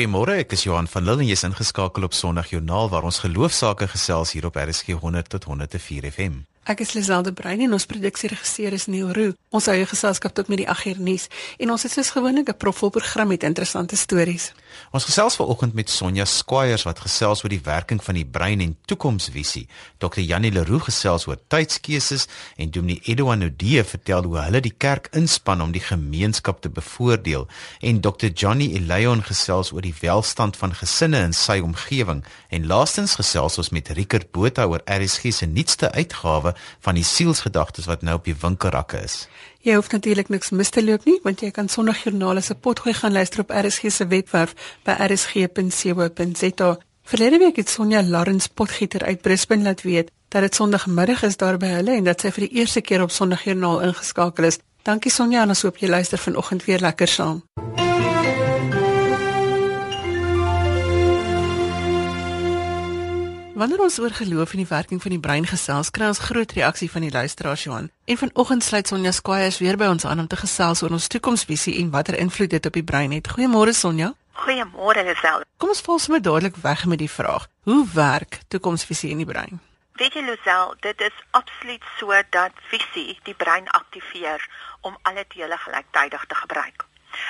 Goeiemôre, ek is Johan van Lille en jy's ingeskakel op Sondag Joernaal waar ons geloofsaake gesels hier op RSG 100 tot 104 FM. Ek is Liselde Brein en ons produksieregisseur is Neil Roo. Ons hou jou geselskap tot met die 8uur nuus en ons het soos gewoonlik 'n propvol program met interessante stories. Ons gesels vanoggend met Sonja Squires wat gesels oor die werking van die brein en toekomsvisie. Dr. Janie Leroux gesels oor tydskeuses en Dominee Edouard Nodee vertel hoe hulle die kerk inspann om die gemeenskap te bevoordeel en Dr. Johnny Elion gesels oor die welstand van gesinne in sy omgewing en laastens gesels ons met Rickert Botha oor RSG se nuutste uitgawe van die sielsgedagtes wat nou op die winkelrakke is. Jy hoef natuurlik niks mis te loop nie, want jy kan Sondagjoernale se potgooi gaan luister op RSG se webwerf by rsg.co.za. Verlede week het Sonja Lawrence Potgieter uit Brisbane laat weet dat dit Sondagmiddag is daar by hulle en dat sy vir die eerste keer op Sondagjoernaal ingeskakel is. Dankie Sonja en ons hoop jy luister vanoggend weer lekker saam. Wanneer ons oor geloof en die werking van die brein gesels, kry ons groot reaksie van die luisteraars Johan. En vanoggend sluit Sonja Squires weer by ons aan om te gesels oor ons toekomsvisie en watter invloed dit op die brein het. Goeiemôre Sonja. Goeiemôre Lisel. Kom ons val sommer dadelik weg met die vraag: Hoe werk toekomsvisie in die brein? Weet jy Lisel, dit is absoluut so dat visie die brein aktiveer om alle dele gelyktydig te gebruik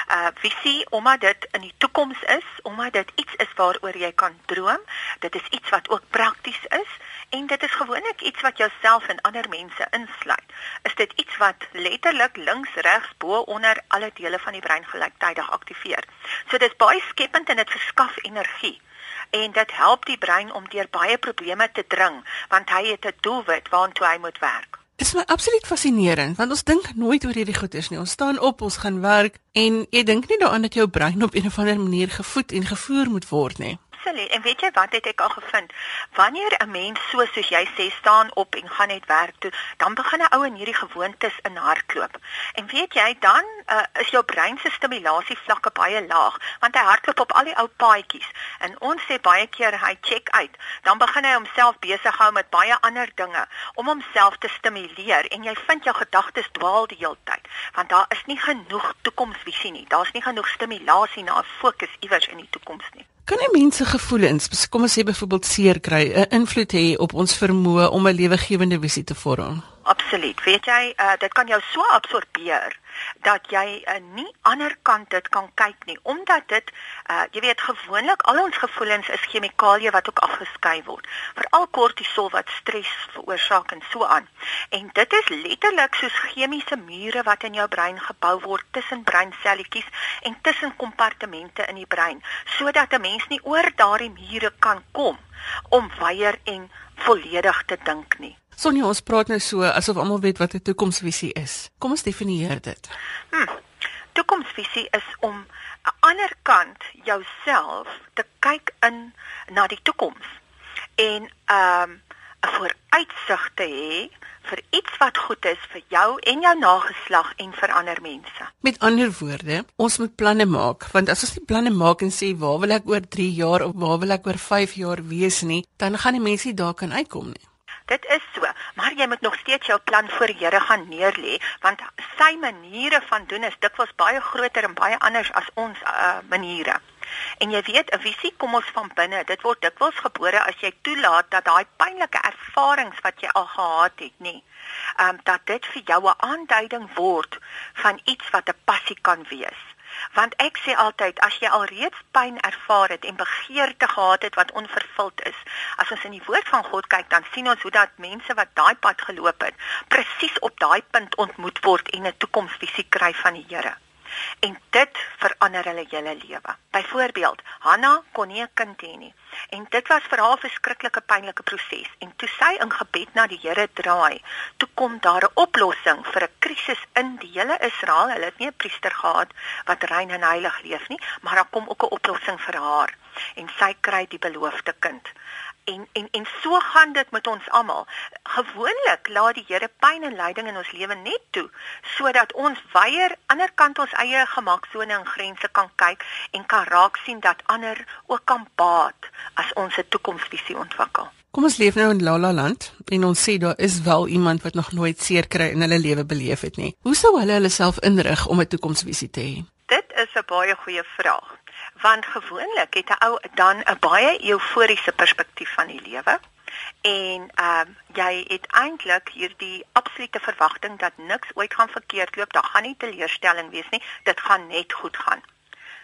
uh visie omdat dit in die toekoms is, omdat dit iets is waaroor jy kan droom. Dit is iets wat ook prakties is en dit is gewoonlik iets wat jouself en ander mense insluit. Is dit iets wat letterlik links, regs, bo, onder alle dele van die brein gelyktydig aktiveer. So dis baie skepend en dit verskaf energie en dit help die brein om deur baie probleme te dring want hy het 'n doelwit waartoe hy moet werk. Dit is my absoluut fascinerend want ons dink nooit oor hierdie goeders nie. Ons staan op, ons gaan werk en jy dink nie daaraan dat jou brein op 'n of ander manier gevoed en gevoer moet word nie absoluut. En weet jy wat het ek al gevind? Wanneer 'n mens so soos jy sê staan op en gaan net werk toe, dan begin 'n ou in hierdie gewoontes in hardloop. En weet jy, dan uh, is jou brein se stimulasievlakke baie laag, want hy hardloop op al die ou paadjies. En ons sê baie keer hy check uit, dan begin hy homself besig hou met baie ander dinge om homself te stimuleer en jy vind jou gedagtes dwaal die hele tyd, want daar is nie genoeg toekomsvisie nie. Daar's nie genoeg stimulasie na 'n fokus iewers in die toekoms nie. Kan 'n mens se gevoelens, kom ons sê byvoorbeeld seer kry, 'n invloed hê op ons vermoë om 'n lewegewende visie te vorm? Absoluut. Weet jy, uh, dit kan jou so absorbeer dat jy uh, nie ander kant dit kan kyk nie omdat dit uh, jy weet gewoonlik al ons gevoelens is chemikalieë wat ook afgeskei word. Veral kortisol wat stres veroorsaak en so aan. En dit is letterlik soos chemiese mure wat in jou brein gebou word tussen breinselletjies en tussen kompartemente in die brein sodat 'n mens nie oor daardie mure kan kom om weier en volledig te dink nie Sonja, ons praat nou so asof almal weet wat 'n toekomsvisie is. Kom ons definieer dit. Hm. Toekomsvisie is om 'n ander kant jouself te kyk in na die toekoms en ehm um, 'n vooruitsig te hê vir iets wat goed is vir jou en jou nageslag en vir ander mense. Met ander woorde, ons moet planne maak, want as ons nie planne maak en sê waar wil ek oor 3 jaar of waar wil ek oor 5 jaar wees nie, dan gaan die mense nie daar kan uitkom nie. Dit is so, maar jy moet nog steeds jou plan voor die Here gaan neerlê, want sy maniere van doen is dikwels baie groter en baie anders as ons uh, maniere. En jy weet, 'n visie kom ons van binne. Dit word dikwels gebore as jy toelaat dat daai pynlike ervarings wat jy al gehad het, nê, ehm um, dat dit vir jou 'n aanduiding word van iets wat 'n passie kan wees want ek sê altyd as jy al reeds pyn ervaar het en begeerte gehad het wat onvervuld is as ons in die woord van God kyk dan sien ons hoe dat mense wat daai pad geloop het presies op daai punt ontmoet word en 'n toekomsvisie kry van die Here. En dit verander hulle hele lewe. Byvoorbeeld, Hanna kon nie 'n kind hê nie. En dit was vir haar 'n verskriklike pynlike proses en toe sy in gebed na die Here draai, toe kom daar 'n oplossing vir 'n krisis in die hele Israel. Hulle het nie 'n priester gehad wat rein en heilig leef nie, maar daar kom ook 'n oplossing vir haar en sy kry die beloofde kind en en en so gaan dit met ons almal. Gewoonlik laat die Here pyn en lyding in ons lewe net toe sodat ons weier ander kant ons eie gemaksone en grense kan kyk en kan raak sien dat ander ook kan baat as ons 'n toekomsvisie ontwikkel. Kom ons leef nou in Lala land en ons sê daar is wel iemand wat nog nooit seer kry in hulle lewe beleef het nie. Hoe sou hulle hulle self inrig om 'n toekomsvisie te hê? Dit is 'n baie goeie vraag want gewoonlik het 'n ou dan 'n baie euforiese perspektief van die lewe en ehm um, jy het eintlik hierdie absolute verwagting dat niks ooit gaan verkeerd loop, daar gaan nie teleurstelling wees nie, dit gaan net goed gaan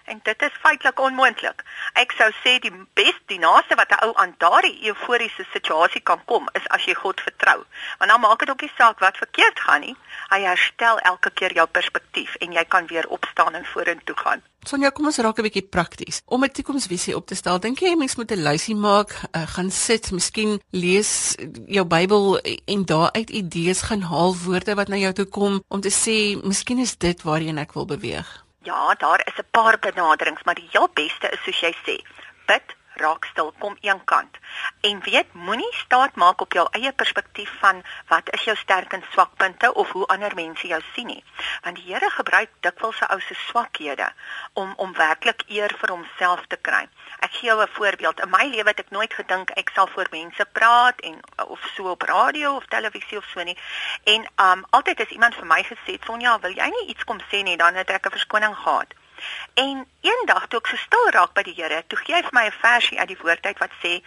en dit is feitelik onmoontlik. Ek sou sê die beste die naaste wat 'n ou aan daardie euforiese situasie kan kom is as jy God vertrou. Want dan maak dit ook nie saak wat verkeerd gaan nie. Hy herstel elke keer jou perspektief en jy kan weer opstaan en vorentoe gaan. Sonja, kom ons raak 'n bietjie prakties. Om 'n toekomsvisie op te stel, dink jy mens moet 'n lysie maak, uh, gaan sit, miskien lees jou Bybel en daaruit idees gaan haal, woorde wat na jou toe kom om te sê, miskien is dit waarheen ek wil beweeg. Ja, daar is 'n paar benaderings, maar die heel beste is soos jy sê, bid, raak stil, kom een kant. En weet, moenie staat maak op jou eie perspektief van wat is jou sterk en swakpunte of hoe ander mense jou sien nie. Want die Here gebruik dikwels se ou se swakhede om om werklik eer vir homself te kry. Ek gee jou 'n voorbeeld. In my lewe het ek nooit gedink ek sal voor mense praat en of so op radio of televisie of so nie. En um altyd as iemand vir my gesê, "Sonja, wil jy nie iets kom sê nie?" dan het ek 'n verskoning gehad. En eendag toe ek so stil raak by die Here, toe gee hy vir my 'n versie uit die woord uit wat sê,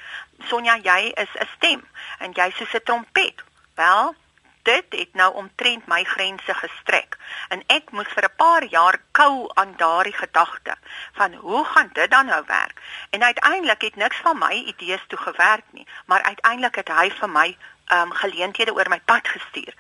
"Sonja, jy is 'n stem en jy soos 'n trompet." Wel, dit het nou omtrent my grense gestrek en ek moes vir 'n paar jaar kou aan daardie gedagte van hoe gaan dit dan nou werk en uiteindelik het niks van my idees toe gewerk nie maar uiteindelik het hy vir my um geleenthede oor my pad gestuur.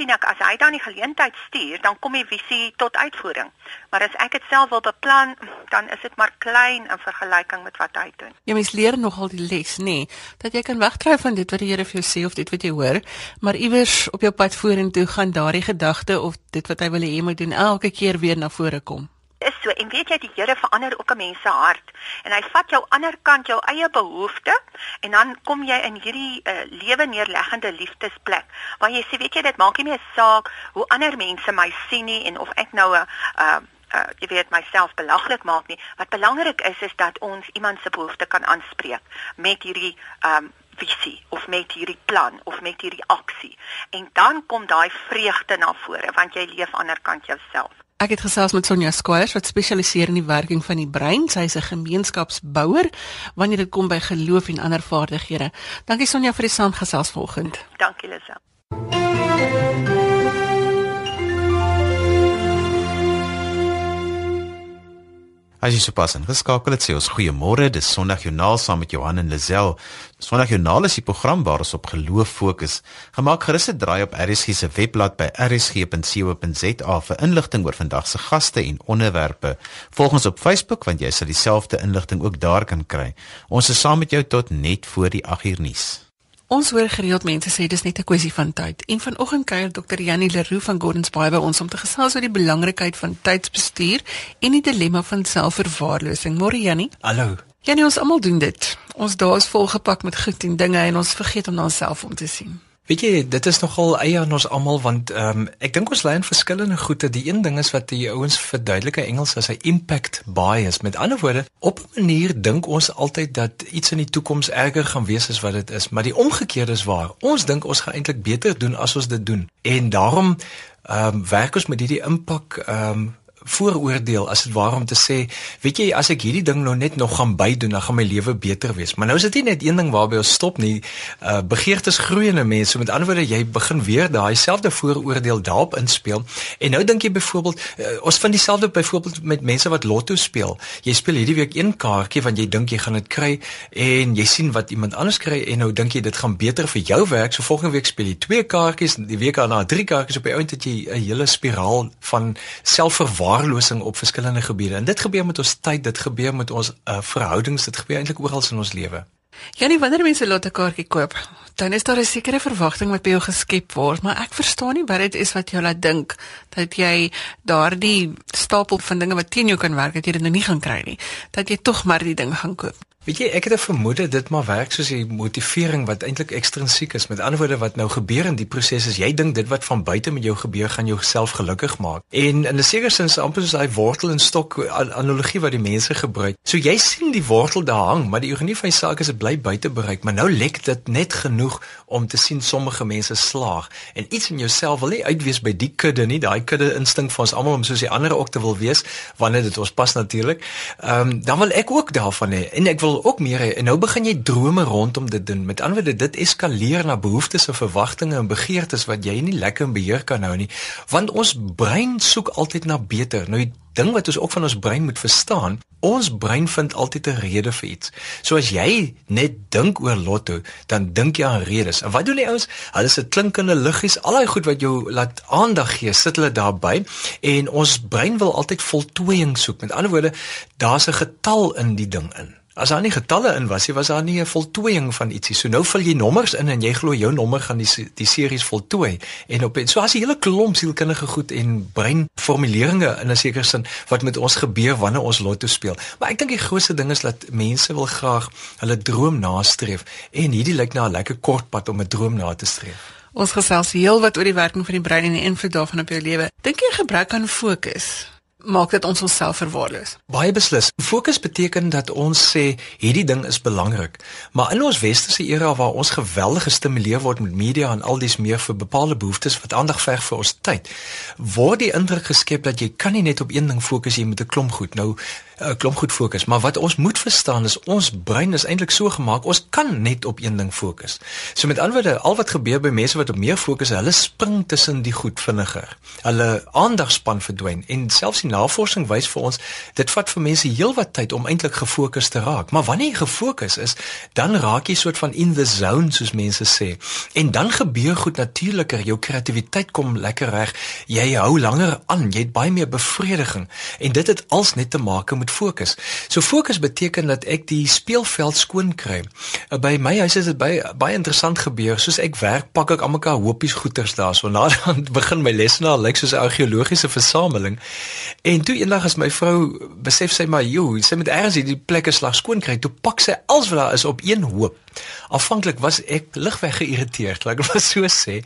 Sien ek as hy dan die geleentheid stuur, dan kom die visie tot uitvoering. Maar as ek dit self wil beplan, dan is dit maar klein in vergelyking met wat hy doen. Jy mens leer nogal die les, nê, nee, dat jy kan wegdryf van dit wat die Here vir jou sê of dit wat jy hoor, maar iewers op jou pad vorentoe gaan daardie gedagte of dit wat hy wil hê jy moet doen elke keer weer na vore kom is so en weet jy die Here verander ook 'n mens se hart. En hy vat jou ander kant jou eie behoeftes en dan kom jy in hierdie uh, lewe neerleggende liefdesplek waar jy sê weet jy dit maak nie meer saak hoe ander mense my sien nie en of ek nou 'n uh, uh, jy weet myself belaglik maak nie. Wat belangrik is is dat ons iemand se behoeftes kan aanspreek met hierdie um, visie of met hierdie plan of met hierdie aksie. En dan kom daai vreugde na vore want jy leef aanderkant jouself Ek het gesels met Sonja Squires wat spesialiseer in die werking van die brein. Sy is 'n gemeenskapsbouer wanneer dit kom by geloof en ander vaardighede. Dankie Sonja vir die saamgesels vanoggend. Dankie Lisa. As jy sopas ingeskakel het, sê ons goeiemôre. Dis Sondag Joernaal saam met Johan en Lazel. Sondag Joernaal is die program waar ons op geloof fokus. Gemaak gerus 'n draai op RSG se webblad by rsg.co.za vir inligting oor vandag se gaste en onderwerpe. Volg ons op Facebook want jy sal dieselfde inligting ook daar kan kry. Ons is saam met jou tot net voor die 8 uur nuus. Ons hoor gereeld mense sê dis net 'n kwessie van tyd. En vanoggend kuier Dr. Janie Leroux van Gordons Bay by ons om te gesels oor die belangrikheid van tydsbestuur en die dilemma van selfverwaarlosing. Môre Janie. Hallo. Janie, ons almal doen dit. Ons dae is volgepak met goed en dinge en ons vergeet om na onsself om te sien. Weet jy, dit is nogal eie aan ons almal want ehm um, ek dink ons lei in verskillende goede. Die een ding is wat die ouens verduidelike Engels as 'n impact bias. Met ander woorde, op 'n manier dink ons altyd dat iets in die toekoms erger gaan wees as wat dit is, maar die omgekeerde is waar. Ons dink ons gaan eintlik beter doen as ons dit doen. En daarom ehm um, werk ons met hierdie impak ehm um, vooroordeel as dit waar om te sê, weet jy, as ek hierdie ding nou net nog gaan bydoen, dan gaan my lewe beter wees. Maar nou is dit nie net een ding waarby ons stop nie. Uh begeertes groei in 'n mens. So met ander woorde, jy begin weer daai selfde vooroordeel daarop inspel. En nou dink jy byvoorbeeld, uh, ons vind dieselfde byvoorbeeld met mense wat lotto speel. Jy speel hierdie week een kaartjie want jy dink jy gaan dit kry en jy sien wat iemand anders kry en nou dink jy dit gaan beter vir jou werk. So volgende week speel jy twee kaartjies, die week daarna drie kaartjies op die ount het jy 'n hele spiraal van selfverwagting verwaarlosing op verskillende gebiede. En dit gebeur met ons tyd, dit gebeur met ons uh, verhoudings, dit gebeur eintlik oral in ons lewe. Janie, wanneer mense 'n lottekaartjie koop, dan is daar 'n sekere verwagting wat by jou geskep word, maar ek verstaan nie wat dit is wat jou laat dink dat jy daardie stapel van dinge wat teen jou kan werk, dat jy dit nou nie gaan kry nie, dat jy tog maar die ding gaan koop. Weet jy, ek het 'n vermoede dit maar werk soos die motivering wat eintlik ekstrinsiek is. Met ander woorde wat nou gebeur in die proses is jy dink dit wat van buite met jou gebeur gaan jou self gelukkig maak. En in 'n sekere sin is amper soos daai wortel en stok analogie wat die mense gebruik. So jy sien die wortel daar hang, maar die ironie van die saak is dit bly buite bereik, maar nou lek dit net genoeg om te sien sommige mense slaag. En iets in jouself wil nie uitwees by die kudde nie, daai kudde instink van ons almal om soos die ander ook te wil wees wanneer dit ons pas natuurlik. Ehm um, dan wil ek ook daarvan hê en ek wil wil ook meer hê en nou begin jy drome rondom dit doen. Met ander woorde, dit eskaleer na behoeftes en verwagtinge en begeertes wat jy nie lekker in beheer kan hou nie. Want ons brein soek altyd na beter. Nou die ding wat ons ook van ons brein moet verstaan, ons brein vind altyd 'n rede vir iets. So as jy net dink oor lotto, dan dink jy aan redes. En wat doen die ouens? Hulle sit klinkende liggies, al daai goed wat jou laat aandag gee, sit hulle daarby en ons brein wil altyd voltooiing soek. Met ander woorde, daar's 'n getal in die ding in. As daar nie getalle in was nie, was daar nie 'n voltooiing van ietsie. So nou vul jy nommers in en jy glo jou nommer gaan die die series voltooi. En op so as 'n hele klomp sielkundige goed en breinformuleringe in 'n sekere sin wat met ons gebeur wanneer ons lotto speel. Maar ek dink die grootste ding is dat mense wil graag hulle droom nastreef en hierdie lyk na 'n lekker kort pad om 'n droom na te streef. Ons gesels heel wat oor die werking van die brein en die invloed daarvan op jou lewe. Dink jy gebrek aan fokus maak dit ons onsself verwaarloos. Baie beslis. Fokus beteken dat ons sê hierdie ding is belangrik. Maar in ons westerse era waar ons geweldig gestimuleer word met media en al dies meer vir bepaalde behoeftes wat aandag verg vir ons tyd, word die indruk geskep dat jy kan nie net op een ding fokus jy moet 'n klomp goed. Nou 'n klomp goed fokus, maar wat ons moet verstaan is ons brein is eintlik so gemaak, ons kan net op een ding fokus. So met ander woorde, al wat gebeur by mense wat op meer fokus, hulle spring tussen die goed vinniger. Hulle aandagspan verdwyn en selfs die navorsing wys vir ons dit vat vir mense heelwat tyd om eintlik gefokus te raak. Maar wanneer jy gefokus is, dan raak jy soort van in the zone soos mense sê. En dan gebeur goed natuurliker, jou kreatiwiteit kom lekker reg. Jy hou langer aan, jy het baie meer bevrediging en dit het als net te maak met fokus. So fokus beteken dat ek die speelveld skoon kry. Uh, by my huis is dit baie baie interessant gebeur. Soos ek werk, pak ek almekaar hoopies goeters daar. So na dan begin my lesenaar lyk soos 'n argeologiese versameling. En toe eendag as my vrou besef sy maar, "Jo, sy moet eers hierdie plekke slag skoon kry." Toe pak sy alles wat daar is op een hoop. Aanvanklik was ek ligweg geïrriteerd, laat ek maar so sê.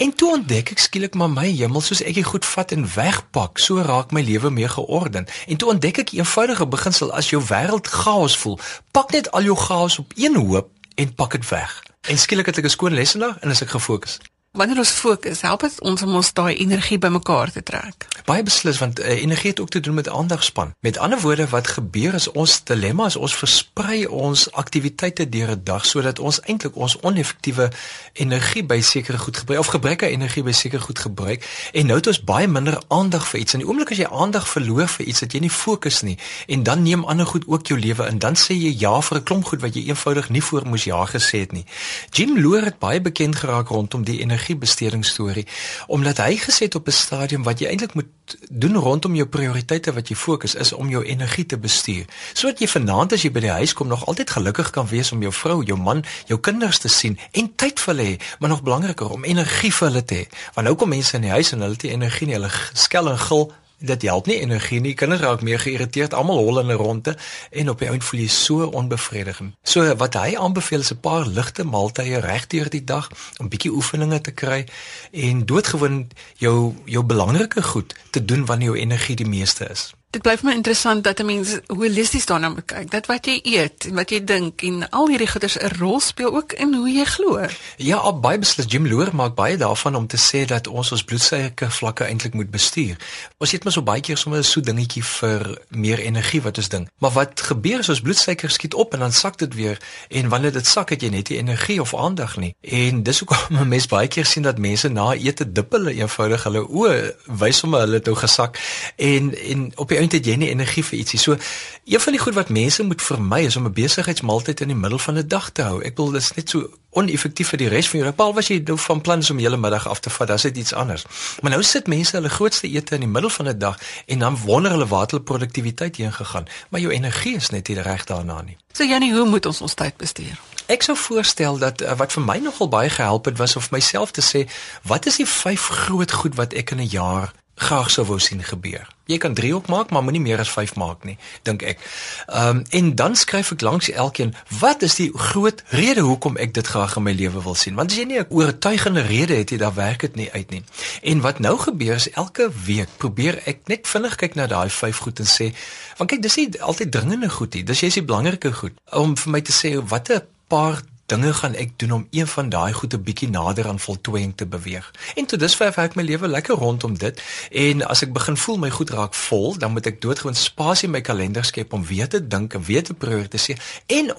En toe ontdek ek skielik maar my hemel soos ek dit goed vat en wegpak, so raak my lewe meer georden. En toe ontdek ek 'n eenvoudige beginsel as jou wêreld chaos voel, pak net al jou chaos op een hoop en pak dit weg. En skielik het ek 'n skoon lesenaar en as ek gefokus. Wanneer ons fokus, help dit ons om ons daai energie bymekaar te trek. Baie beslis want uh, energie het ook te doen met aandagspan. Met ander woorde wat gebeur is ons dilemma is ons versprei ons aktiwiteite deur 'n dag sodat ons eintlik ons oneffektiewe energie by sekere goed gebruik of gebrek aan energie by sekere goed gebruik en nou het ons baie minder aandag vir iets. In die oomblik as jy aandag verloor vir iets dat jy nie fokus nie en dan neem ander goed ook jou lewe in, dan sê jy ja vir 'n klomp goed wat jy eenvoudig nie voor moes ja gesê het nie. Jim Loor het baie bekend geraak rondom die energie energiebesteding storie omdat hy gesê het op 'n stadium wat jy eintlik moet doen rondom jou prioriteite wat jy fokus is om jou energie te bestuur sodat jy vanaand as jy by die huis kom nog altyd gelukkig kan wees om jou vrou, jou man, jou kinders te sien en tyd vir hulle hê, maar nog belangriker om energie vir hulle te hê. Want nou kom mense in die huis en hulle het nie energie nie, hulle skel en gil dit help nie energie nie. Kinders raak meer geïrriteerd, almal hol in 'n ronde en op die einde voel jy so onbevredigend. So wat hy aanbeveel is 'n paar ligte maaltye regdeur die dag om bietjie oefeninge te kry en doodgewoon jou jou belangrike goed te doen wanneer jou energie die meeste is. Dit bly vir my interessant dat 'n mens holisties daarna moet kyk. Dat wat jy eet en wat jy dink en al hierdie goeders 'n rol speel ook in hoe jy glo. Ja, op baie beslis Jim Loor maak baie daarvan om te sê dat ons ons bloedsuiker vlakke eintlik moet bestuur. Ons eet mos so baie keer sommer 'n so dingetjie vir meer energie wat ons dink. Maar wat gebeur as ons bloedsuiker skiet op en dan sak dit weer en wanneer dit sak het jy net nie energie of aandag nie. En dis hoekom mense baie keer sien dat mense na ete dip hulle eenvoudig hulle oë wys sommer hulle het nou gesak en en op einde het jy nie energie vir ietsie. So een van die goed wat mense moet vermy is om 'n besigheidsmaaltyd in die middel van 'n dag te hou. Ek wil dis net so oneffektief vir die res van jou. Paul, was jy nou van plan om hele middag af te vat? Dis dit iets anders. Maar nou sit mense hulle grootste ete in die middel van 'n dag en dan wonder hulle waar hulle produktiwiteit heen gegaan. Maar jou energie is net nie reg daarna nie. So Janie, hoe moet ons ons tyd bestuur? Ek sou voorstel dat uh, wat vir my nogal baie gehelp het was om myself te sê, wat is die vyf groot goed wat ek in 'n jaar graag sou wou sien gebeur. Jy kan 3 ook maak, maar moenie meer as 5 maak nie, dink ek. Ehm um, en dan skryf ek langs elkeen, wat is die groot rede hoekom ek dit graag in my lewe wil sien? Want as jy nie 'n oortuigende rede het nie, dan werk dit nie uit nie. En wat nou gebeur is elke week probeer ek net vinnig kyk na daai 5 goed en sê, want kyk, dis nie altyd dringende goed nie. Dis jy's die belangrike goed om vir my te sê watter paar dinge gaan ek doen om een van daai goede bietjie nader aan voltooiing te beweeg. En tot dusver het ek my lewe lekker rondom dit en as ek begin voel my goed raak vol, dan moet ek doodgewoon spasie in my kalender skep om weer te dink en weer te prioritiseer en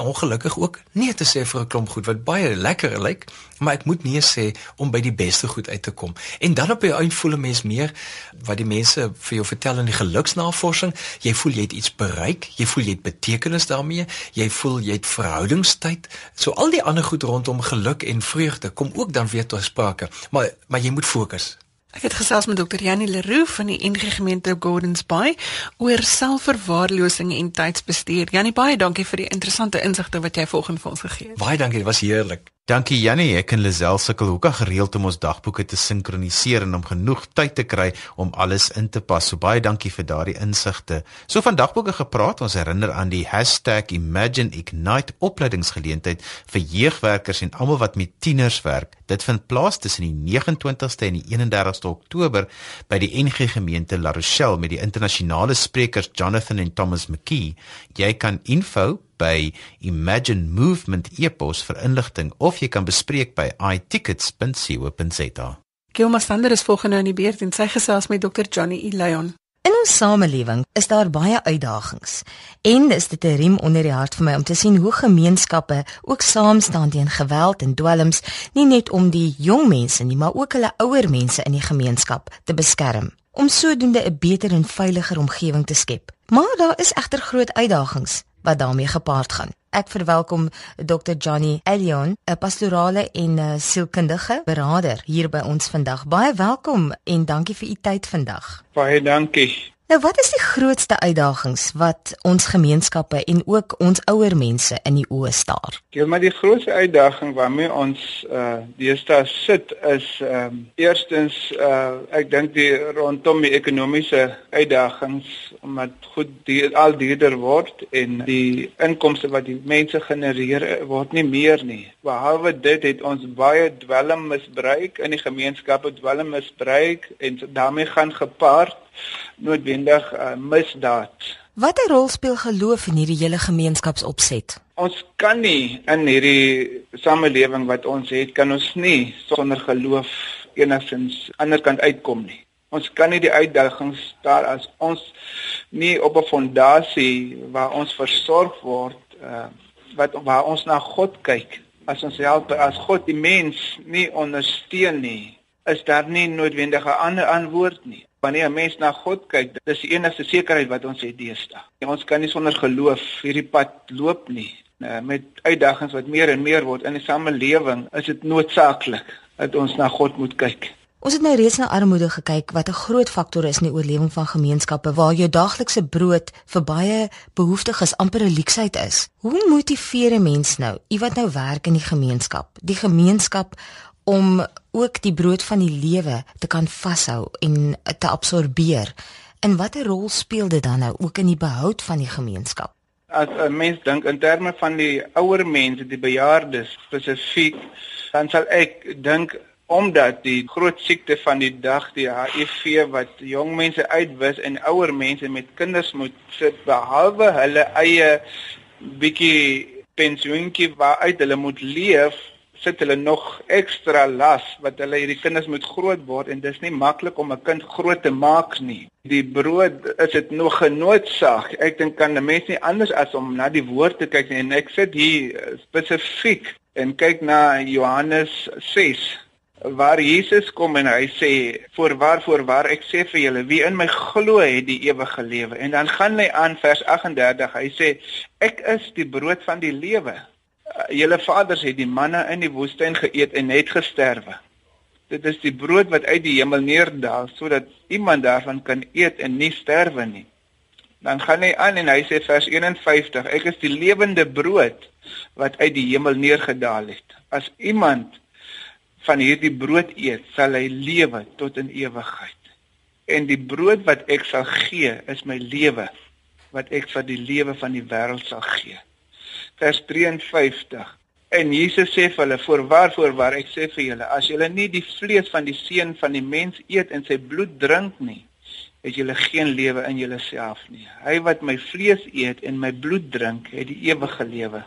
ongelukkig ook nee te sê vir 'n klomp goed wat baie lekker lyk, maar ek moet nee sê om by die beste goed uit te kom. En dan op die einde voel 'n mens meer wat die mense vir jou vertel in die geluksnavorsing, jy voel jy het iets bereik, jy voel jy het betekenis daarmee, jy voel jy het verhoudingstyd. So al die ander goed rondom geluk en vreugde kom ook dan weer tot sprake. Maar maar jy moet fokus. Ek het gesels met dokter Janie Leroux van die NG Gemeente Gordons Bay oor selfverwaarlosing en tydsbestuur. Janie, baie dankie vir die interessante insigte wat jy vanoggend vir ons gegee het. Baie dankie, dit was heerlik. Dankie Jannie, ek en Lisel sukkel hoeka gereeld om ons dagboeke te sinkroniseer en om genoeg tyd te kry om alles in te pas. So baie dankie vir daardie insigte. So van dagboeke gepraat, ons herinner aan die #ImagineIgnite opleidingsgeleentheid vir jeugwerkers en almal wat met tieners werk. Dit vind plaas tussen die 29ste en die 31ste Oktober by die NG Gemeente La Rochelle met die internasionale sprekers Jonathan en Thomas McKee. Jy kan info by Imagine Movement e-pos vir inligting of jy kan bespreek by itickets.co.za. Gilma Sander is volgende in die beurt en sy gesels met Dr. Johnny E. Lyon. In ons samelewing is daar baie uitdagings en is dit 'n riem onder die hart vir my om te sien hoe gemeenskappe ook saam staan teen geweld en dwelms, nie net om die jong mense nie, maar ook hulle ouer mense in die gemeenskap te beskerm om sodoende 'n beter en veiliger omgewing te skep. Maar daar is egter groot uitdagings wat daarmee gepaard gaan. Ek verwelkom Dr. Johnny Elion, 'n pastorale en 'n sielkundige beraader hier by ons vandag. Baie welkom en dankie vir u tyd vandag. Baie dankie. Nou wat is die grootste uitdagings wat ons gemeenskappe en ook ons ouer mense in die oë staar? Ja, maar die grootste uitdaging waarmee ons uh deesdae sit is ehm um, eerstens uh ek dink die rondom die ekonomiese uitdagings omdat goed die al duurder word en die inkomste wat die mense genereer word nie meer nie. Behalwe dit het ons baie dwelm misbruik in die gemeenskappe dwelm misbruik en daarmee gaan gepaard noodwendig uh, misdaad. Watter rol speel geloof in hierdie hele gemeenskapsopset? Ons kan nie in hierdie samelewing wat ons het, kan ons nie sonder geloof enigstens ander kant uitkom nie. Ons kan nie die uitdagings daar as ons nie op 'n fondasie waar ons versorg word, uh, wat waar ons na God kyk, as ons help as God die mens nie ondersteun nie, is daar nie noodwendig 'n ander antwoord nie wanneer 'n mens na God kyk, dis die enigste sekerheid wat ons het deesdae. Ja, ons kan nie sonder geloof hierdie pad loop nie. Uh, met uitdagings wat meer en meer word in die samelewing, is dit noodsaaklik dat ons na God moet kyk. Ons het nou reeds na armoede gekyk wat 'n groot faktor is in die oorlewing van gemeenskappe waar jou daaglikse brood vir baie behoeftiges amper 'n leksheid is. Hoe motiveer 'n mens nou, iemand nou werk in die gemeenskap, die gemeenskap om ook die brood van die lewe te kan vashou en te absorbeer. En watter rol speel dit dan nou ook in die behoud van die gemeenskap? As 'n mens dink in terme van die ouer mense, die bejaardes spesifiek, dan sal ek dink omdat die groot siekte van die dag die HIV wat jong mense uitwis en ouer mense met kinders moet sit behalwe hulle eie bietjie pensioentjie waaruit hulle moet leef sit hulle nog ekstra las wat hulle hierdie kinders moet groot word en dis nie maklik om 'n kind groot te maak nie. Die brood is dit nog genoodsaak. Ek dink kan 'n mens nie anders as om na die woord te kyk nie. En ek sit hier eh, spesifiek en kyk na Johannes 6 waar Jesus kom en hy sê voorwaar voorwaar ek sê vir julle wie in my glo het die ewige lewe en dan gaan hy aan vers 38 hy sê ek is die brood van die lewe julle vaders het die manna in die woestyn geëet en het gesterwe. Dit is die brood wat uit die hemel neerdaal sodat iemand daarvan kan eet en nie sterwe nie. Dan gaan hy aan en hy sê vers 51: Ek is die lewende brood wat uit die hemel neergedaal het. As iemand van hierdie brood eet, sal hy lewe tot in ewigheid. en die brood wat ek sal gee is my lewe wat ek vir die lewe van die wêreld sal gee. Vers 53. En Jesus sê vir hulle: "Voorwaar, voorwaar, ek sê vir julle, as julle nie die vlees van die seun van die mens eet en sy bloed drink nie, het julle geen lewe in julleself nie. Hy wat my vlees eet en my bloed drink, het die ewige lewe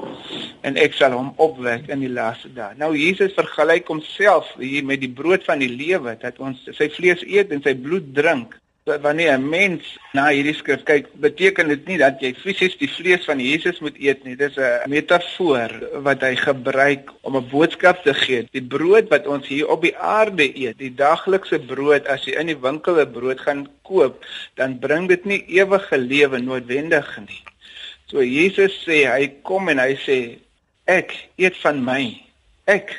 en ek sal hom opwek in die laaste dae. Nou Jesus vergelyk homself hier met die brood van die lewe dat ons sy vlees eet en sy bloed drink wanneer 'n mens na hierdie skrif kyk, beteken dit nie dat jy fisies die vlees van Jesus moet eet nie. Dis 'n metafoor wat hy gebruik om 'n boodskap te gee. Die brood wat ons hier op die aarde eet, die daglikse brood as jy in die winkel 'n brood gaan koop, dan bring dit nie ewige lewe noodwendig nie. So Jesus sê, hy kom en hy sê, ek eet van my. Ek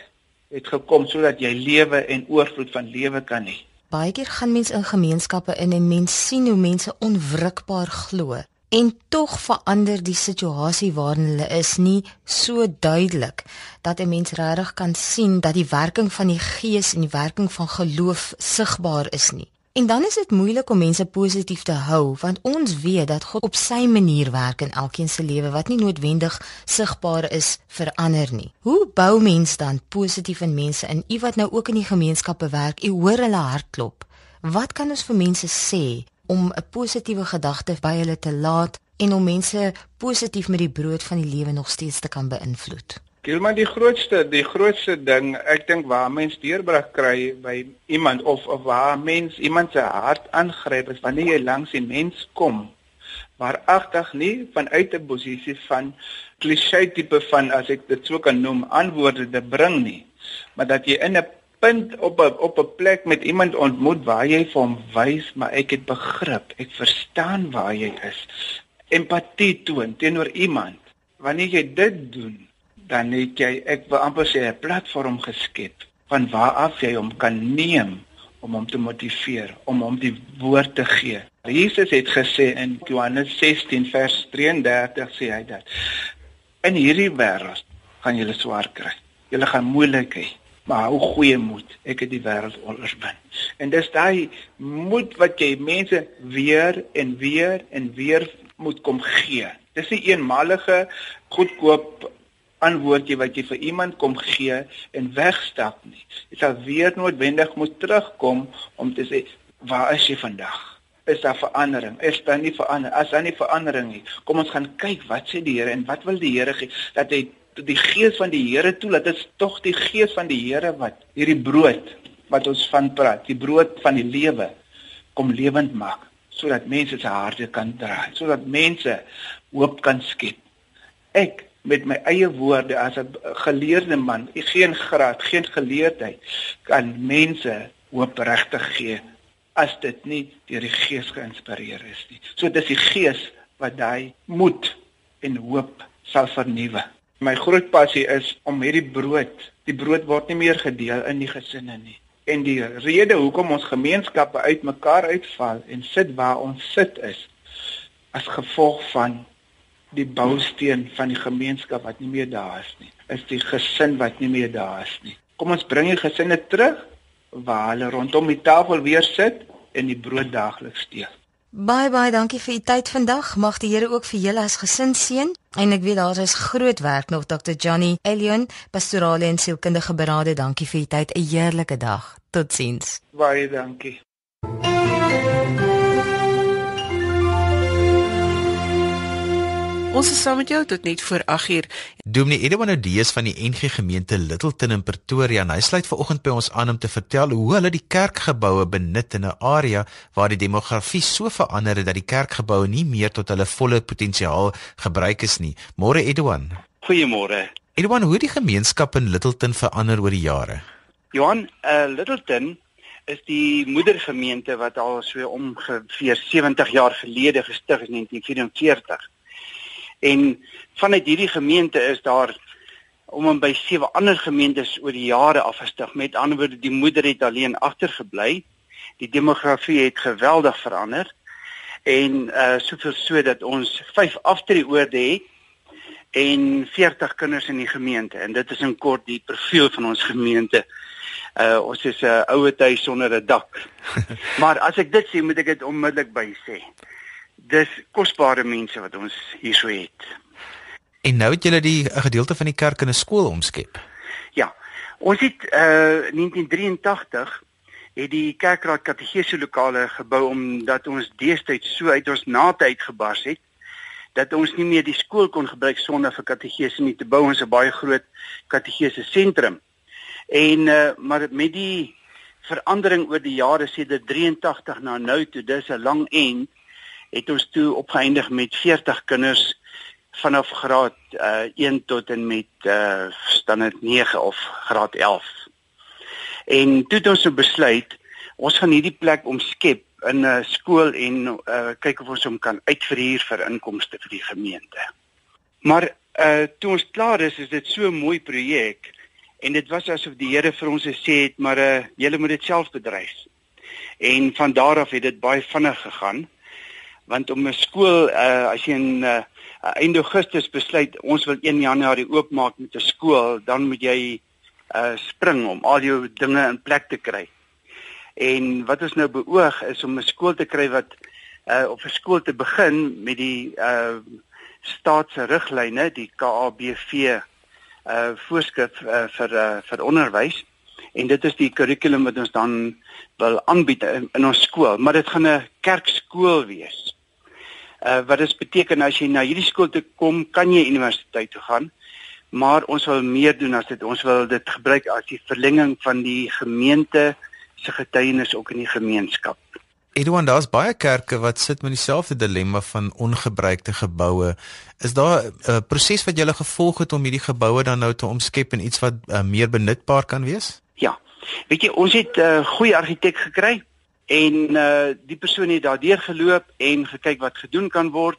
het gekom sodat jy lewe en oorvloed van lewe kan hê. Baie keer gaan mense in gemeenskappe in en mense sien hoe mense onwrikbaar glo en tog verander die situasie waarin hulle is nie so duidelik dat 'n mens regtig kan sien dat die werking van die gees en die werking van geloof sigbaar is nie. En dan is dit moeilik om mense positief te hou want ons weet dat God op sy manier werk in elkeen se lewe wat nie noodwendig sigbaar is vir ander nie. Hoe bou mens dan positief in mense in u wat nou ook in die gemeenskappe werk? U hoor hulle hartklop. Wat kan ons vir mense sê om 'n positiewe gedagte by hulle te laat en om mense positief met die brood van die lewe nog steeds te kan beïnvloed? Gilman die grootste die grootste ding ek dink waar mens deurbrag kry by iemand of of waar mens iemand se hart aangryp is wanneer jy langs 'n mens kom waar agtig nie vanuit 'n posisie van klise tipe van as ek dit so kan noem antwoorde te bring nie maar dat jy in 'n punt op 'n op 'n plek met iemand ontmoet waar jy vir hom wys maar ek het begrip ek verstaan waar jy is. Empatie toon teenoor iemand. Wanneer jy dit doen dan het jy ek wil amper sê 'n platform geskep van waar af jy hom kan neem om hom te motiveer, om hom die woord te gee. Jesus het gesê in Johannes 16 vers 33 sê hy dat in hierdie wêreld gaan julle swaar kry. Julle gaan moeilik hê, maar hou goeie moed. Ek het die wêreld oorwin. En dis daai moed wat jy mense weer en weer en weer moet kom gee. Dis 'n eenmalige goedkoop antwoord jy wat jy vir iemand kom gee en wegstap nie. Jy sal weer noodwendig moet terugkom om te sê waar is jy vandag? Is daar verandering? Is daar nie verandering? As daar nie verandering nie, kom ons gaan kyk wat sê die Here en wat wil die Here gee dat hy die gees van die Here toelaat. Dit is tog die gees van die Here wat hierdie brood wat ons van praat, die brood van die lewe kom lewend maak sodat mense se harte kan draai, sodat mense hoop kan skep. Ek met my eie woorde as 'n geleerde man, geen graad, geen geleerdheid kan mense hoop regtig gee as dit nie deur die Gees geïnspireer is nie. So dis die Gees wat daai moed en hoop sal vernuwe. My groot passie is om hierdie brood, die brood word nie meer gedeel in die gesinne nie. En die rede hoekom ons gemeenskappe uitmekaar uitval en sit waar ons sit is as gevolg van die bousteen van die gemeenskap wat nie meer daar is nie. Is die gesin wat nie meer daar is nie. Kom ons bring die gesinne terug waar hulle rondom die tafel weer sit en die brood daagliks deel. Bye bye, dankie vir u tyd vandag. Mag die Here ook vir julle as gesin seën. En ek weet daar is groot werk nog Dr. Johnny Elion, pastorale en sielkundige berade. Dankie vir u tyd. 'n Heerlike dag. Totsiens. Baie dankie. Ons is saam met jou tot net voor 8uur. Dominee Edwin Odees van die NG Gemeente Littleton in Pretoria, hy sluit vanoggend by ons aan om te vertel hoe hulle die kerkgeboue benut in 'n area waar die demografie so verander het dat die kerkgeboue nie meer tot hulle volle potensiaal gebruik is nie. Môre Edwin. Goeiemôre. Edwin, hoe het die gemeenskap in Littleton verander oor die jare? Johan, uh, Littleton is die moedergemeente wat al so ongeveer 70 jaar gelede gestig is in 1944. En vanuit hierdie gemeente is daar om en by sewe ander gemeentes oor die jare afgestig. Met ander woorde, die moeder het alleen agtergebly. Die demografie het geweldig verander en uh soveel so dat ons 5 aftreeoorde het en 40 kinders in die gemeente en dit is in kort die profiel van ons gemeente. Uh ons is 'n uh, ouer huis sonder 'n dak. maar as ek dit sê, moet ek dit onmiddellik by sê. Dis kosbare mense wat ons hierso het. En nou het julle die 'n gedeelte van die kerk in 'n skool omskep. Ja. Ons het uh 1983 het die kerkraad kategese lokale gebou omdat ons deestyds so uit ons nate uitgebars het dat ons nie meer die skool kon gebruik sonder vir kategese nie te bou ons 'n baie groot kategese sentrum. En uh, maar met die verandering oor die jare sedert 83 na nou toe dis 'n lang end het ons toe opgeëindig met 40 kinders vanaf graad uh, eh, 1 tot en met uh, standaard 9 of graad 11. En toe het ons so besluit ons gaan hierdie plek omskep in 'n uh, skool en uh, kyk of ons hom kan uitverhuur vir inkomste vir die gemeente. Maar uh, toe ons klaar is, is dit so 'n mooi projek en dit was asof die Here vir ons gesê het maar uh, julle moet dit self bedryf. En van daar af het dit baie vinnig gegaan want om 'n skool uh, as jy in uh, einde Augustus besluit ons wil 1 Januarie oopmaak met 'n skool, dan moet jy uh spring om al jou dinge in plek te kry. En wat ons nou beoog is om 'n skool te kry wat uh op 'n skool te begin met die uh staatse riglyne, die KABV uh voorskrif uh, vir uh, vir onderwys en dit is die kurrikulum wat ons dan wil aanbied in, in ons skool, maar dit gaan 'n kerkskool wees. Uh wat dit beteken as jy na hierdie skool toe kom, kan jy universiteit toe gaan. Maar ons wil meer doen as dit. Ons wil dit gebruik as die verlenging van die gemeente se getuienis ook in die gemeenskap. Edouard, daar's baie kerke wat sit met dieselfde dilemma van ongebruikte geboue. Is daar 'n uh, proses wat jy gele gevolg het om hierdie geboue dan nou te omskep in iets wat uh, meer benutbaar kan wees? Ja. Weet jy, ons het 'n uh, goeie argitek gekry en uh die persoon het daardeur geloop en gekyk wat gedoen kan word.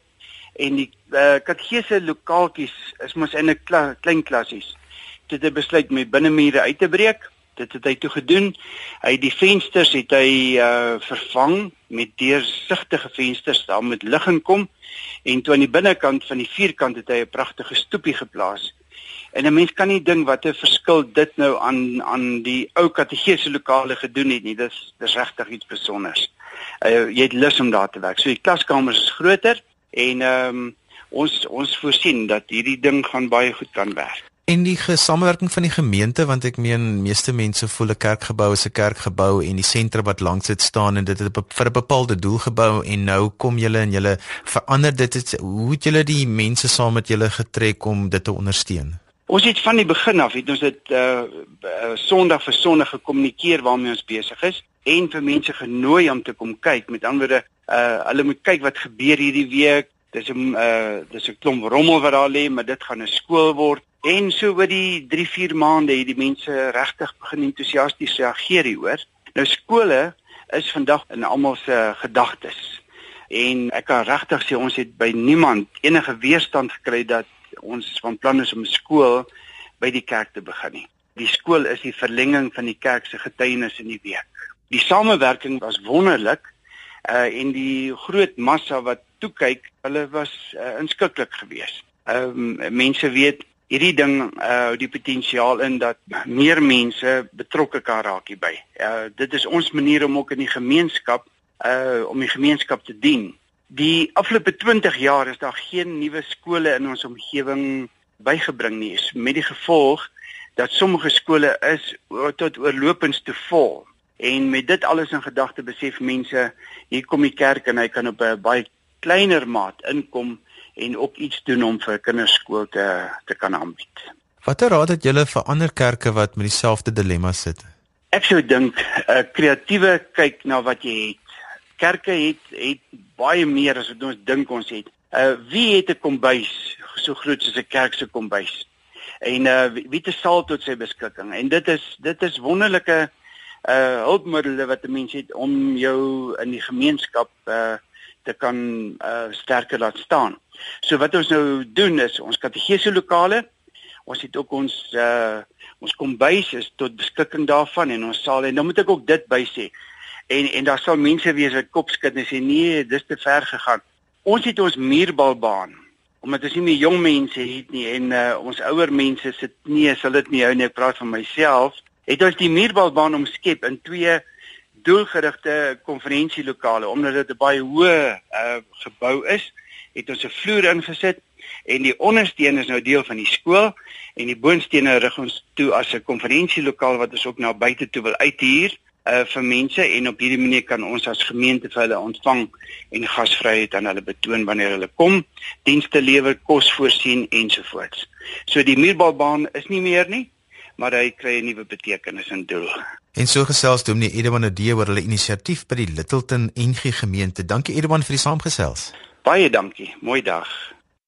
En die uh katgese lokaaltjies is mos in 'n kla, klein klassies. Dit het besluit met binnemure uit te breek. Dit het hy toe gedoen. Hy die vensters het hy uh vervang met deursigtige vensters daar met lig inkom en toe aan die binnekant van die vierkant het hy 'n pragtige stoepie geplaas En 'n mens kan nie dink wat 'n verskil dit nou aan aan die ou kategese lokale gedoen het nie. Dis dis regtig iets spesiaals. Uh, jy het lus om daar te werk. So die klaskamers is groter en ehm um, ons ons voorsien dat hierdie ding gaan baie goed kan werk. En die samewerking van die gemeente want ek meen meeste mense voel 'n kerkgebou is 'n kerkgebou en die sentrum wat langs dit staan en dit het vir 'n bepaalde doel gebou en nou kom julle en julle verander dit het, hoe het julle die mense saam met julle getrek om dit te ondersteun? Ons het van die begin af het ons dit uh, uh Sondag vir Sondag gekommunikeer waarmee ons besig is en vir mense genooi om te kom kyk. Met ander woorde, uh hulle moet kyk wat gebeur hierdie week. Dis 'n uh dis 'n klomp rommel wat daar lê, maar dit gaan 'n skool word. En so oor die 3-4 maande het die mense regtig begin entoesiasties reageer hieroor. Nou skole is vandag in almal se gedagtes. En ek kan regtig sê ons het by niemand enige weerstand gekry dat ons van plan is om skool by die kerk te begin nie. Die skool is die verlenging van die kerk se getuienis in die week. Die samewerking was wonderlik uh en die groot massa wat toe kyk, hulle was uh, inskikkelik geweest. Ehm um, mense weet hierdie ding uh die potensiaal in dat meer mense betrokke kan raak hierby. Uh dit is ons manier om ook in die gemeenskap uh om die gemeenskap te dien. Die afgelope 20 jaar is daar geen nuwe skole in ons omgewing bygebring nie, met die gevolg dat sommige skole is tot oorlopends te vol. En met dit alles in gedagte besef mense, hier kom die kerk en hy kan op 'n baie kleiner maat inkom en ook iets doen om vir kinderskool te te kan aanbied. Watter raad het julle vir ander kerke wat met dieselfde dilemma sit? Ek sou dink 'n uh, kreatiewe kyk na wat jy het kerke het het baie meer as wat ons dink ons het. Uh wie het 'n kombuis so groot soos 'n kerk se kombuis? En uh wie het 'n saal tot sy beskikking? En dit is dit is wonderlike uh hulpmiddels wat 'n mens het om jou in die gemeenskap uh te kan uh sterker laat staan. So wat ons nou doen is ons kategese lokale ons het ook ons uh ons kombuis is tot beskikking daarvan en ons saal en dan moet ek ook dit by sê en en daar sal mense wees wat kopskud en sê nee, dis te ver gegaan. Ons het ons muurbalbaan omdat ons nie meer jong mense het nie en uh, ons ouer mense sit nie, sal dit nie hou nie. Ek praat van myself het ons die muurbalbaan omskep in twee doelgerigte konferensielokale omdat dit 'n baie hoë uh, gebou is, het ons 'n vloer ingesit en die ondersteun is nou deel van die skool en die boonstene rig ons toe as 'n konferensielokaal wat ons ook na buite toe wil uithuur uh, vir mense en op hierdie manier kan ons as gemeente vir hulle ontvang en gasvryheid aan hulle betoon wanneer hulle kom, dienste lewer, kos voorsien ensovoorts. So die muurbalbaan is nie meer nie, maar hy kry 'n nuwe betekenis en doel. En so gesels Dominee Edwan Odee oor hulle inisiatief by die Littleton NG gemeente. Dankie Edwan vir die saamgesels. Baie dankie. Mooi dag.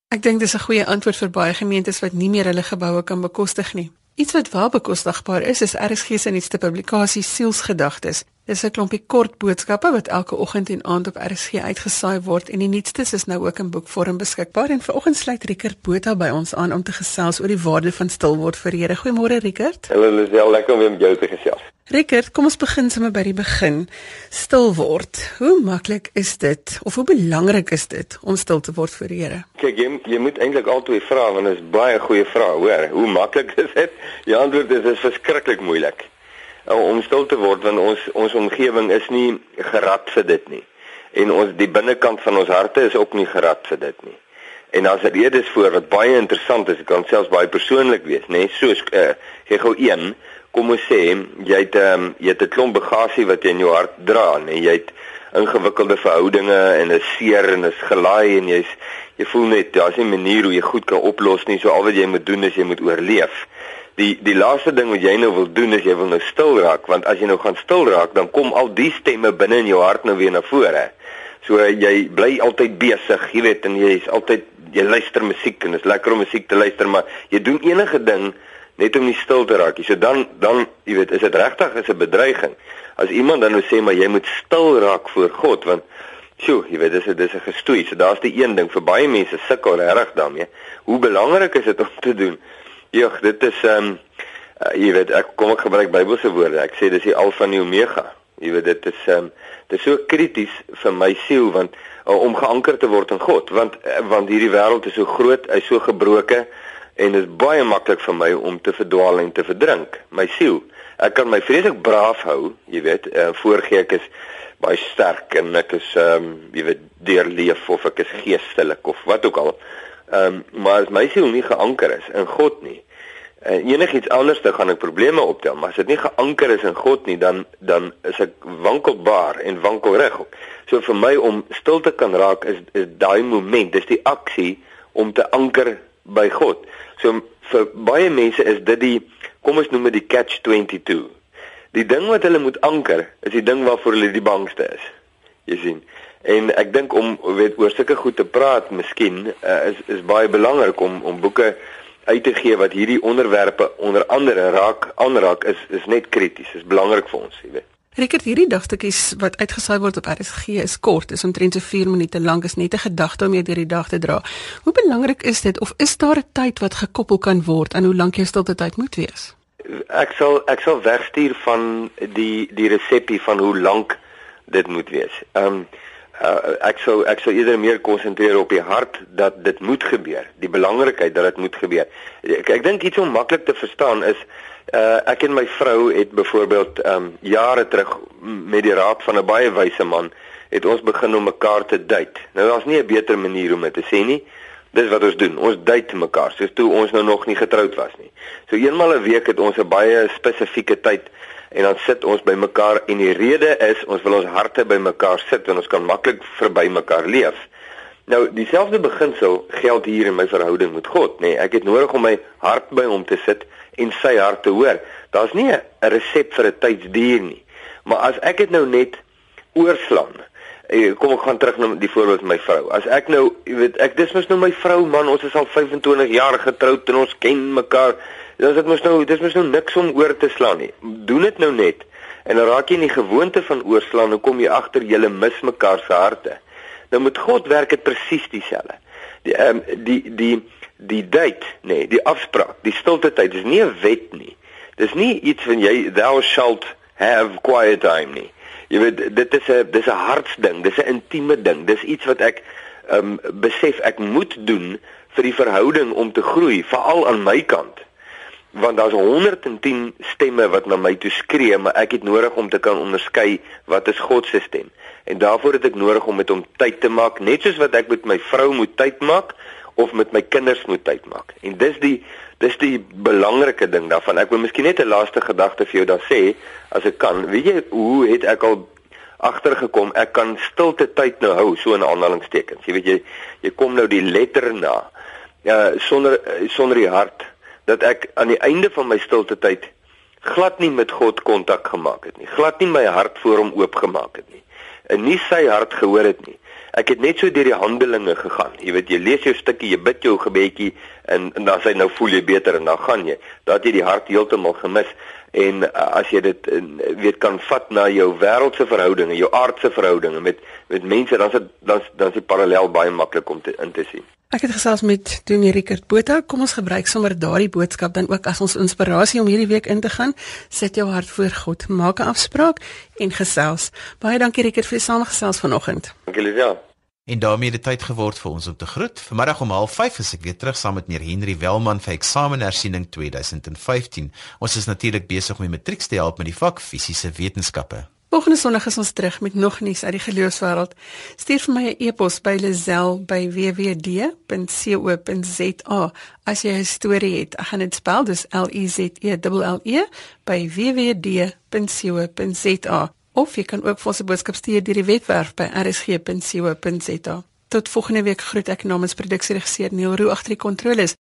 Ek dink dis 'n goeie antwoord vir baie gemeentes wat nie meer hulle geboue kan bekostig nie. Iets wat wel bekostigbaar is, is RSG se nuutste publikasie Sielsgedagtes. Dis 'n klompie kort boodskappe wat elke oggend en aand op RSG uitgesaai word en die nuutstes is nou ook in boekvorm beskikbaar. En vanoggend sluit Rickert Botha by ons aan om te gesels oor die waarde van stil word vir Here. Goeiemôre Rickert. Hallo Lisel, lekker om weer met jou te gesels. Rickert, kom ons begin sommer by die begin. Stil word. Hoe maklik is dit of hoe belangrik is dit om stil te word vir die Here? Kyk, jy, jy moet eintlik altyd vra want dit is baie goeie vrae, hoor. Hoe maklik is dit? Die antwoord is dit is verskriklik moeilik uh, om stil te word want ons ons omgewing is nie gerad vir dit nie. En ons die binnekant van ons harte is ook nie gerad vir dit nie. En dit redes voor wat baie interessant is, kan selfs baie persoonlik wees, nê? Nee? Soos uh, gee gou een kom ons sê jy het um, jy het 'n klomp bagasie wat jy in jou hart dra en jy het ingewikkelde verhoudinge en 'n seer en is gelaai en jy's jy voel net daar's nie 'n manier hoe jy goed kan oplos nie so al wat jy moet doen is jy moet oorleef. Die die laaste ding wat jy nou wil doen is jy wil nou stil raak want as jy nou gaan stil raak dan kom al die stemme binne in jou hart nou weer na vore. So jy bly altyd besig, jy weet en jy's altyd jy luister musiek en dit is lekker om musiek te luister maar jy doen enige ding net om nie stil te raak. So dan dan jy weet, is dit regtig is 'n bedreiging. As iemand dan nou sê maar jy moet stil raak voor God want sjoe, jy weet dis dis 'n gestoei. So daar's die een ding vir baie mense sukkel reg daarmee. Hoe belangrik is dit om te doen? Jogg, dit is ehm um, uh, jy weet ek kom ek gebruik Bybelse woorde. Ek sê dis die alfa en die omega. Jy weet dit is ehm um, dit is so krities vir my siel want uh, om geanker te word in God want uh, want hierdie wêreld is so groot, hy's so gebroken en dit is baie maklik vir my om te verdwaal en te verdrink my siel ek kan my vreeslik braaf hou jy weet uh, voorgee ek is baie sterk en ek is ehm um, jy weet deurleef of ek is geestelik of wat ook al ehm um, maar as my siel nie geanker is in God nie en uh, enigiets anders dan gaan ek probleme optel maar as dit nie geanker is in God nie dan dan is ek wankelbaar en wankelrig so vir my om stil te kan raak is is daai moment dis die aksie om te anker by God So vir baie mense is dit die kom ons noem dit die catch 22. Die ding wat hulle moet anker is die ding waarvoor hulle die bangste is. Jy sien. En ek dink om weet oor sulke goed te praat, miskien uh, is is baie belangrik om om boeke uit te gee wat hierdie onderwerpe onder andere raak aanraak is is net krities. Is belangrik vir ons, jy weet. Rickert, hierdie dagstukkies wat uitgesaai word op RSG is kort, is omtrent so 4 minute lank, is net 'n gedagte om jou deur die dag te dra. Hoe belangrik is dit of is daar 'n tyd wat gekoppel kan word aan hoe lank jou stilte tyd moet wees? Ek sal ek sal wegstuur van die die resepie van hoe lank dit moet wees. Ehm um, uh, ek sou ek sou eerder meer konsentreer op die hart dat dit moet gebeur, die belangrikheid dat dit moet gebeur. Ek, ek dink iets om maklik te verstaan is Uh ek en my vrou het byvoorbeeld um jare terug met die raad van 'n baie wyse man het ons begin om mekaar te date. Nou daar's nie 'n beter manier om dit te sê nie. Dis wat ons doen. Ons date mekaar soos toe ons nou nog nie getroud was nie. So eenmal 'n week het ons 'n baie spesifieke tyd en dan sit ons by mekaar en die rede is ons wil ons harte by mekaar sit en ons kan maklik verby mekaar leef. Nou dieselfde beginsel geld hier in my verhouding met God, nê. Nee, ek het nodig om my hart by hom te sit en sy hart te hoor. Daar's nie 'n resep vir 'n tydsduur nie. Maar as ek dit nou net oorslaan. Kom ek gaan terug na die voorbeeld my vrou. As ek nou, jy weet, ek dis mos nou my vrou man, ons is al 25 jaar getroud en ons ken mekaar. Dan dit mos nou, dis mos nou niks om oor te slaan nie. Doen dit nou net. En dan raak jy in die gewoonte van oorslaan en kom jy agter jy mis mekaar se harte. Nou met God werk dit presies dieselfde. Die ehm um, die die die date, nee, die afspraak, die stilte tyd is nie 'n wet nie. Dis nie iets van jy thou shalt have quiet time nie. Jy weet dit is 'n dis 'n hartsding, dis 'n intieme ding. Dis iets wat ek ehm um, besef ek moet doen vir die verhouding om te groei, veral aan my kant. want daar's 110 stemme wat na my toe skree, maar ek het nodig om te kan onderskei wat is God se stem. En daarvoor het ek nodig om met hom tyd te maak, net soos wat ek met my vrou moet tyd maak of met my kinders moet tyd maak. En dis die dis die belangrike ding daarvan. Ek wil miskien net 'n laaste gedagte vir jou daar sê as ek kan. Weet jy hoe het ek al agtergekom ek kan stilte tyd nou hou so in aanhalingstekens. Jy weet jy jy kom nou die letter na. Ja sonder sonder die hart dat ek aan die einde van my stilte tyd glad nie met God kontak gemaak het nie. Glad nie my hart voor hom oopgemaak het nie. En nie sy hart gehoor het nie. Ek het net so deur die handelinge gegaan. Jy weet jy lees jou stukkie, jy bid jou gebedjie en en dan sê nou voel jy beter en dan gaan jy. Dat jy die hart heeltemal gemis en uh, as jy dit uh, weet kan vat na jou wêreldse verhoudinge, jou aardse verhoudinge met met mense dan is dan dan is die parallel baie maklik om te in te sien. Ek het gesels met Dominee Rickert Botha. Kom ons gebruik sommer daardie boodskap dan ook as ons inspirasie om hierdie week in te gaan. Sit jou hart voor God, maak 'n afspraak en gesels. Baie dankie Rickert vir die samegesels vanoggend. Dankie Lisa. En daarmee het tyd geword vir ons om te groet. Vanmiddag om 05:30 is ek weer terug saam met meneer Henry Welman vir eksamenhersiening 2015. Ons is natuurlik besig om die matrieks te help met die vak fisiese wetenskappe. Volgende Sondag is ons terug met nog nuus uit die geloofswêreld. Stuur vir my 'n e-pos by lazel@wwd.co.za as jy 'n storie het. Ek gaan dit spel, dis L E Z E L L E by wwd.co.za. Of jy kan ook vir ons 'n boodskap stuur deur die webwerf by rsg.co.za. Tot volgende week groet ek namens produksieregisseur Neil Roo agter die kontroles.